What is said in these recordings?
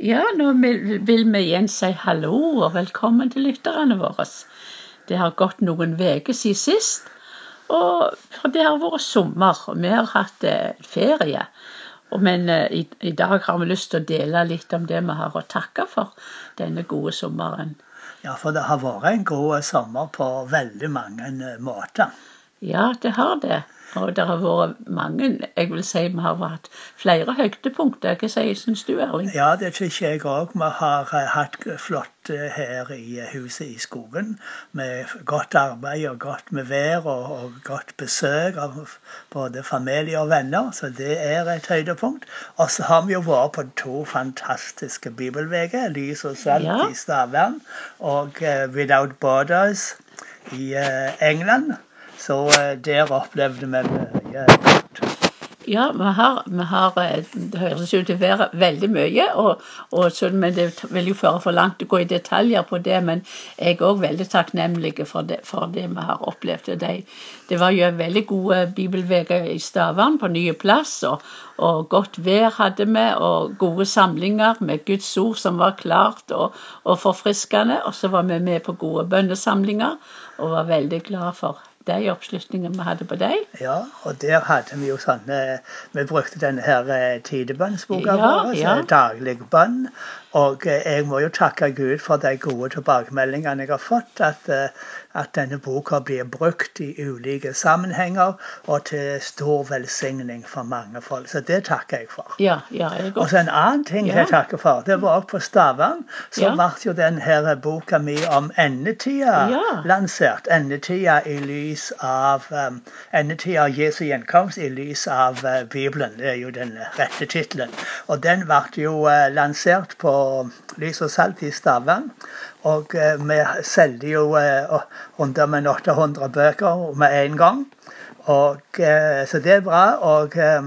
Ja, nå vil vi igjen si hallo og velkommen til lytterne våre. Det har gått noen uker siden sist, og det har vært sommer, og vi har hatt eh, ferie. Men eh, i, dag har vi lyst til å dele litt om det vi har å takke for denne gode sommeren. Ja, for det har vært en god sommer på veldig mange måter. Ja, det har det. Og det har vært mange Jeg vil si vi har hatt flere høydepunkter. Hva syns du, Erling? Ja, det syns jeg òg. Vi har eh, hatt flott eh, her i eh, huset i skogen. Med godt arbeid og godt med vær og, og godt besøk av både familie og venner. Så det er et høydepunkt. Og så har vi jo vært på to fantastiske bibelveier. Lys og salt Ja. i Stavern og Without Borders i England. Så uh, der opplevde vi mye godt. Ja, vi har, vi har eh, Det høres ut til å være veldig mye, og, og men det vil jo føre for langt å gå i detaljer på det. Men jeg er òg veldig takknemlig for det, for det vi har opplevd. Og De, det var jo en veldig gode bibelveke i Stavern, på nye plass. Og, og godt vær hadde vi, og gode samlinger med Guds ord som var klart og, og forfriskende. Og så var vi med på gode bønnesamlinger, og var veldig glad for de oppslutningene vi hadde på dem. Ja, og der hadde vi jo sånne Vi brukte denne her eh, tidebønnsboka Ja, vår, ja. daglig bønn. Og eh, jeg må jo takke Gud for de gode tilbakemeldingene jeg har fått. At, eh, at denne boka blir brukt i ulike sammenhenger og til stor velsigning for mange folk. Så det takker jeg for. Ja, ja, jeg Og så en annen ting jeg takker for. Det var også på Stavang. Så ble jo den her boka mi om endetida lansert. Endetida i lys av um, Endetida Jesu gjenkomst i lys av eh, Bibelen. Det er jo den rette tittelen. Og den ble jo eh, lansert på Lys og Salt i Stavang. Og eh, vi solgte jo uh, rundt med 800 bøker med en gang. Og, eh, så det er bra. Og eh,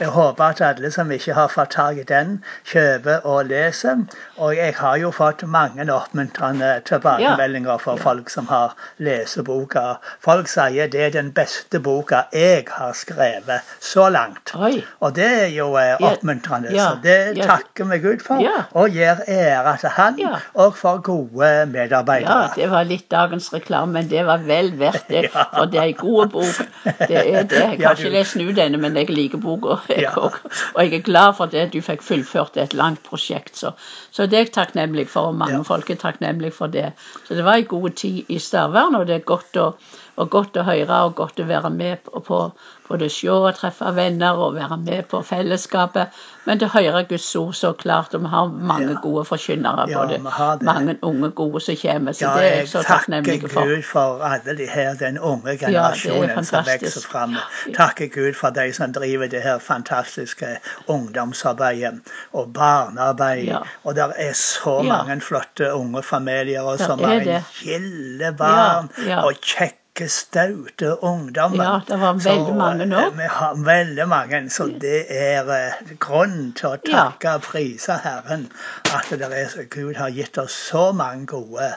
jeg håper at alle som ikke har fått tak i den, kjøper og leser. Og jeg har jo fått mange oppmuntrende tilbakemeldinger fra folk som har lest boka. Folk sier det er den beste boka jeg har skrevet så langt. Og det er jo eh, oppmuntrende. Så det takker vi Gud for. Og gir ære til Han, og for gode medarbeidere. Ja, det var litt dagens reklame, men det var vel verdt det. For det er ei god bok. Det er det. Jeg har ikke lest den ut ennå, men jeg liker boka. jeg. Og jeg er glad for det du fikk fullført et langt prosjekt. Så, så det er jeg takknemlig for, og mange folk er takknemlig for det. Så det var en god tid i Stavern, og det er godt å, og godt å høre og godt å være med på, på både se og treffe venner og være med på fellesskapet. Men til å høre Guds ord så klart, og vi har mange Ja. gode forkynnere. Ja, både det. mange unge gode som kommer. Så Ja, det er jeg så takker takknemlig for. Gud for alle de her, den unge generasjonen ja, som vokser fram. Takker Gud for de som driver det her fantastiske ungdomsarbeidet og barnearbeid. Og det er så mange flotte unge familier og er har gilde barn og kjekke, staute ungdommer. Ja, det var Så, veldig mange nå. eh, Vi har veldig mange, så det er eh, grunn til å takke og prise Herren at det er, så- Gud har gitt oss så mange gode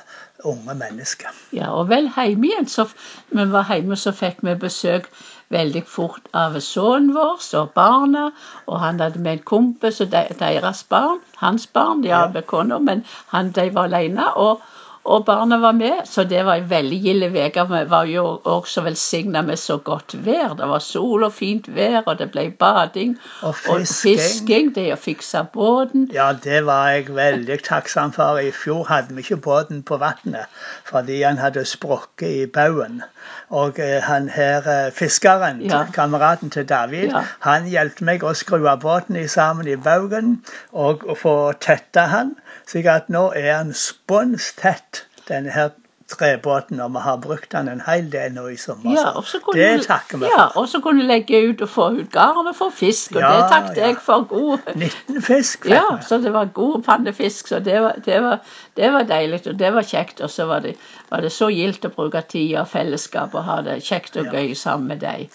unge mennesker. Ja, og vel hjemme igjen, så vi var hjemme, så fikk vi besøk veldig fort av sønnen vår og barna. Og han hadde med en kompis og deres barn, hans barn, de har Ja. kona, men han, de var alene. Og, og barna var med, så det var en veldig gild uke. Vi var jo også velsigna med så godt vær. Det var sol og fint vær, og det ble bading Og fisking. fisking. Det å fikse båten. Ja, det var jeg veldig takksom for. I fjor hadde vi ikke båten på vannet fordi han hadde sprukket i baugen. Og eh, han her eh, fiskeren, Ja. kameraten til David, Ja. han hjalp meg å skru av båten sammen i baugen og, og få tetta han. slik at nå er han spons tett, denne her trebåten, og vi har brukt den en hel del nå i sommer. Ja, det du- takker vi ja, for. og så kunne du legge ut og få ut garn og få fisk, og Ja, det takket ja. jeg for god. 19 fisk Ja, så det var god pannefisk, så det var, det var, det var deilig, og det var kjekt. Og så var det, var det så gildt å bruke tid og fellesskap og ha det kjekt og gøy sammen med deg.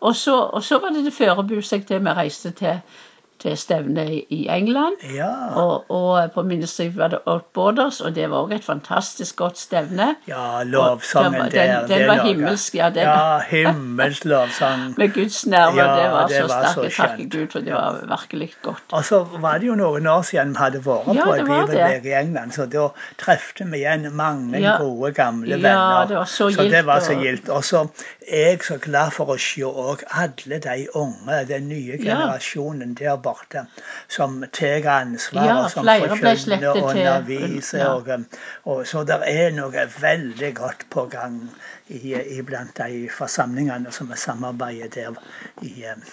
Og så, og så var det det førebus jeg til vi reiste til, til stevne i- England. Ja. Og, og på Ministry var det Out Borders, og det var òg et fantastisk godt stevne. Ja, lovsangen Og den den var laget. himmelsk, ja, den- ja, himmelsk lovsang. Med Guds nerver. Ja, det var det så takker skjønt. Gud, for det var virkelig godt. Og så var det jo noen år siden vi hadde vært Ja, på et bibelvek i England, så da trefte vi igjen mange Ja. gode, gamle Ja, venner. det så så det var så gildt. Og så er jeg så glad for å se òg alle de unge, den nye Ja. generasjonen der borte, som tar ansvar, Ja, og som forkynner og underviser. Og, og, så det er noe veldig godt på gang i, blant de forsamlingene som vi samarbeider der i, um,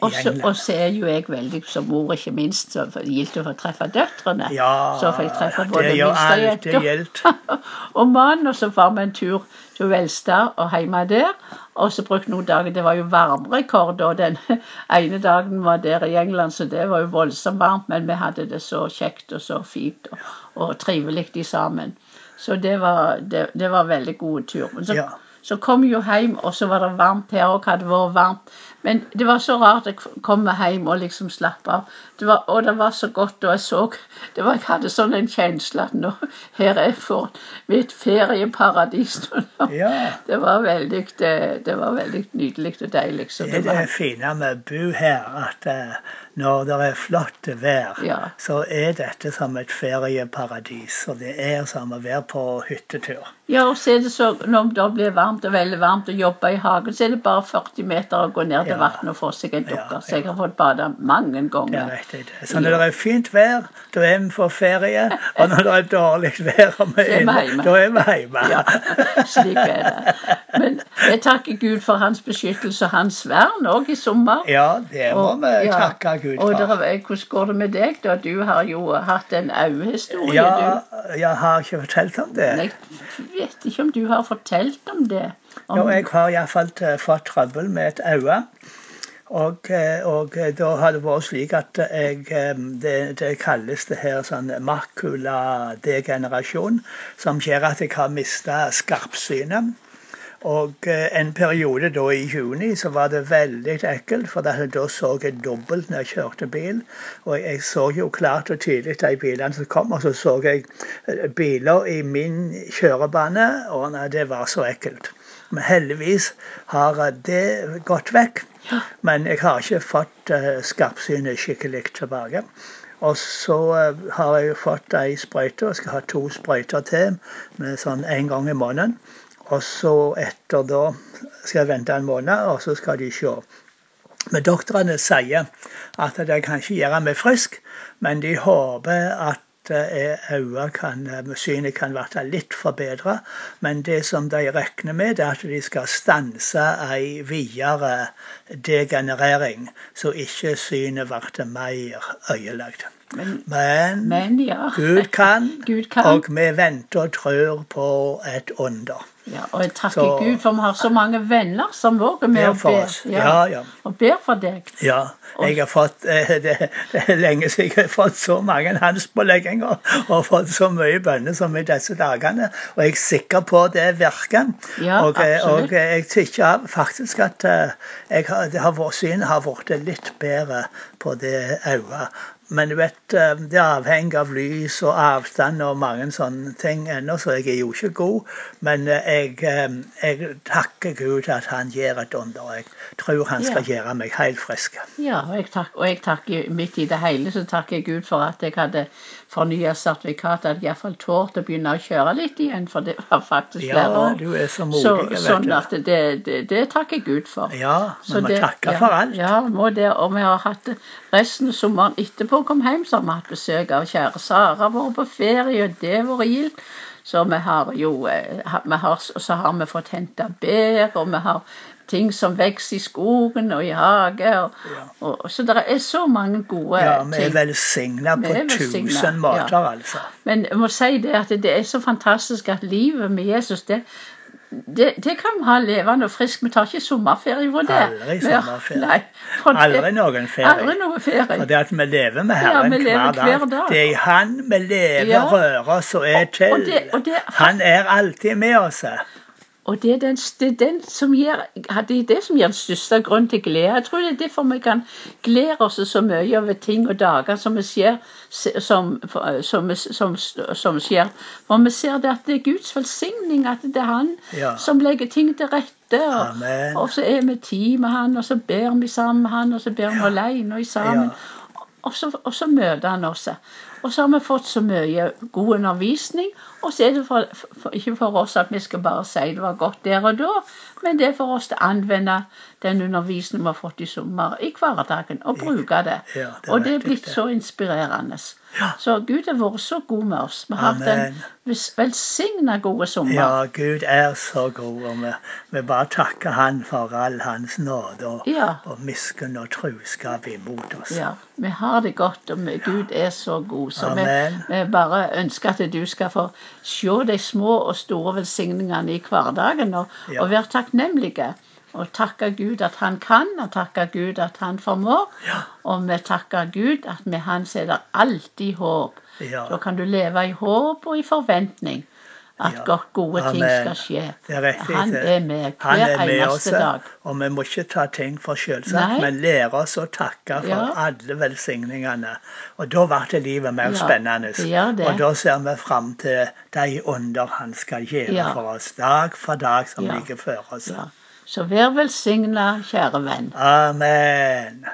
Og så, og så er jo jeg veldig, som mor ikke minst, så gildt å få treffe døtrene. Ja, så får jeg treffe både det gjør minste og jenta. og mannen, og så var vi en tur til Velstad og hjemme der. Og så brukte noen dager Det var jo varmerekord, og den ene dagen var der i England, så det var jo voldsomt varmt, men vi hadde det så kjekt og så fint og, og trivelig sammen. Så det var, det, det var veldig gode tur. Men så, Ja. så kom vi jo hjem, og så var det varmt her òg, hadde vært varmt. Men det var så rart jeg kom hjem og liksom slapp av. Det var, og det var så godt, og jeg så det var, Jeg hadde sånn en kjensle at nå her er jeg for mitt ferieparadis. Ja. Det var veldig, det, det var veldig nydelig og deilig. Så Det er det fine med å bo her, at eh, når det er flott vær, Ja. så er dette som et ferieparadis. Og det er som å være på hyttetur. ja, og så er det så, når det blir varmt og veldig varmt og jobber i hagen, så er det bare 40 meter å gå ned til Ja. vannet og få seg en dukker. Ja, Så jeg har fått bade mange Det er ganger. det. Så når det er fint vær, da er vi på ferie. Og når det er dårlig vær, og vi er inne, da er vi hjemme. Ja, slik er det. Men jeg takker Gud for hans beskyttelse og hans vern òg i sommer. Ja, det må Og- vi takke Gud Og for. dere, hvordan går det med deg? da? Du har jo hatt en øyehistorie. Ja, du. jeg har ikke fortalt om det. Jeg vet ikke om du har fortalt om det. Om, Jo, jeg har iallfall fått trøbbel med et øye. Og, eh, og eh, da har det vært slik at jeg eh, Det, det kalles det her sånn makuladegenerasjon, som gjør at jeg har mista skarpsynet. Og eh, en periode da i juni så var det veldig ekkelt, for da så jeg dobbelt når jeg kjørte bil. Og jeg så jo klart og tydelig de bilene som kom, og så så jeg eh, biler i min kjørebane, og nei, det var så ekkelt. Men heldigvis har eh, det gått vekk. Men jeg har ikke fått skarpsynet skikkelig tilbake. Og så har jeg fått ei sprøyte, og skal ha to sprøyter til med sånn en gang i måneden. Og så etter da skal jeg vente en måned, og så skal de se. Men doktorene sier at de kan ikke gjøre meg frisk, men de håper at eh, eh, synet kan bli litt forbedra. Men det som de regner med, det er at de skal stanse ei videre degenerering, så ikke synet blir mer ødelagt. Men, Men ja. Gud kan, Gud kan. og vi venter og tror på et under. ja. Og jeg takker Så- Gud for vi har så mange venner som òg er med Ber be. Ja, ja. Og ber for deg. Ja, jeg har fått det, er lenge siden jeg har fått så mange handspålegginger og fått så mye bønner som i disse dagene. Og jeg er sikker på det virker. Ja, og, eh, og jeg tykker faktisk at eh, jeg har, det har synet har blitt litt bedre på det øyet. Men du vet, eh, det er avhengig av lys og avstand og mange sånne ting ennå, så jeg er jo ikke god. Men eh, jeg, eh, jeg takker Gud at han gjør et under. Jeg tror han skal gjøre meg helt frisk. Ja, og jeg, tak, og jeg takker midt i det hele så takker jeg Gud for at jeg hadde fornya sertifikat, at jeg iallfall torde å begynne å kjøre litt igjen, for det var faktisk Ja, flere år. du er så Så, vet sånn at det, det, det takker jeg Gud for. Ja, men vi takker ja, for alt. Ja, må det. Og vi har hatt det resten av sommeren etterpå kom hjem, så har vi hatt besøk av kjære Sara, vært på ferie, og det har vært gildt. Så vi har jo eh, vi har, Så har vi fått henta bær, og vi har ting som vokser i skogen og i hage. Og, og, så det er så mange gode Ja, vi er ting. velsigna på er tusen måter, ja. altså. Men jeg må si det at det er så fantastisk at livet med Jesus, det, det, det kan vi ha levende og frisk. Vi tar ikke sommerferie på det. Aldri sommerferie. Nei, Aldri noen ferie. Aldri noen ferie. For det at vi lever med Ja, Herren vi lever hver, dag. hver dag. Det er Han vi lever, Ja. rører oss og er til. og det- og det- han er alltid med oss. Og det er, den, det, er den som gir, det er det som gir den største grunn til glede. Jeg tror det er derfor vi kan glede oss så mye over ting og dager som, skjer, som, som, som, som skjer. For vi ser det at det er Guds velsigning, at det er Han Ja. som legger ting til rette. Og, og så er vi tid med Han, og så ber vi sammen med Han, og så ber vi alene og sammen. Og så, og så møter han oss. Og så har vi fått så mye god undervisning. Og så er det for, for, ikke for oss at vi skal bare si det var godt der og da, men det er for oss å anvende den undervisningen vi har fått i sommer, i hverdagen, og bruke det. Ja, det og det er blitt det. så inspirerende. Ja. Så Gud har vært så god med oss. Vi har hatt en velsigna god sommer. Ja, Gud er så god, og vi, vi bare takker Han for all Hans nåde og, Ja. og miskunn og truskap imot oss. Ja, vi har det godt, og Gud er så god. Så Amen. vi bare ønsker at du skal få se de små og store velsigningene i hverdagen, og, Ja. og være takknemlige. Og takke Gud at han kan, og takke Gud at han formår. Ja. Og vi takker Gud at med han er det alltid håp. Ja. Da kan du leve i håp og i forventning at Ja. godt, gode ting er, skal skje. Det er riktig. Han er med hver er med eneste eneste dag. og vi må ikke ta ting for selvsagt, men lære oss å takke for Ja. alle velsigningene. Og da blir livet mer Ja, spennende. det det. Og da ser vi fram til de under Han skal gjøre for oss, dag for dag som ligger før oss. Så vær velsigna, kjære venn. Amen.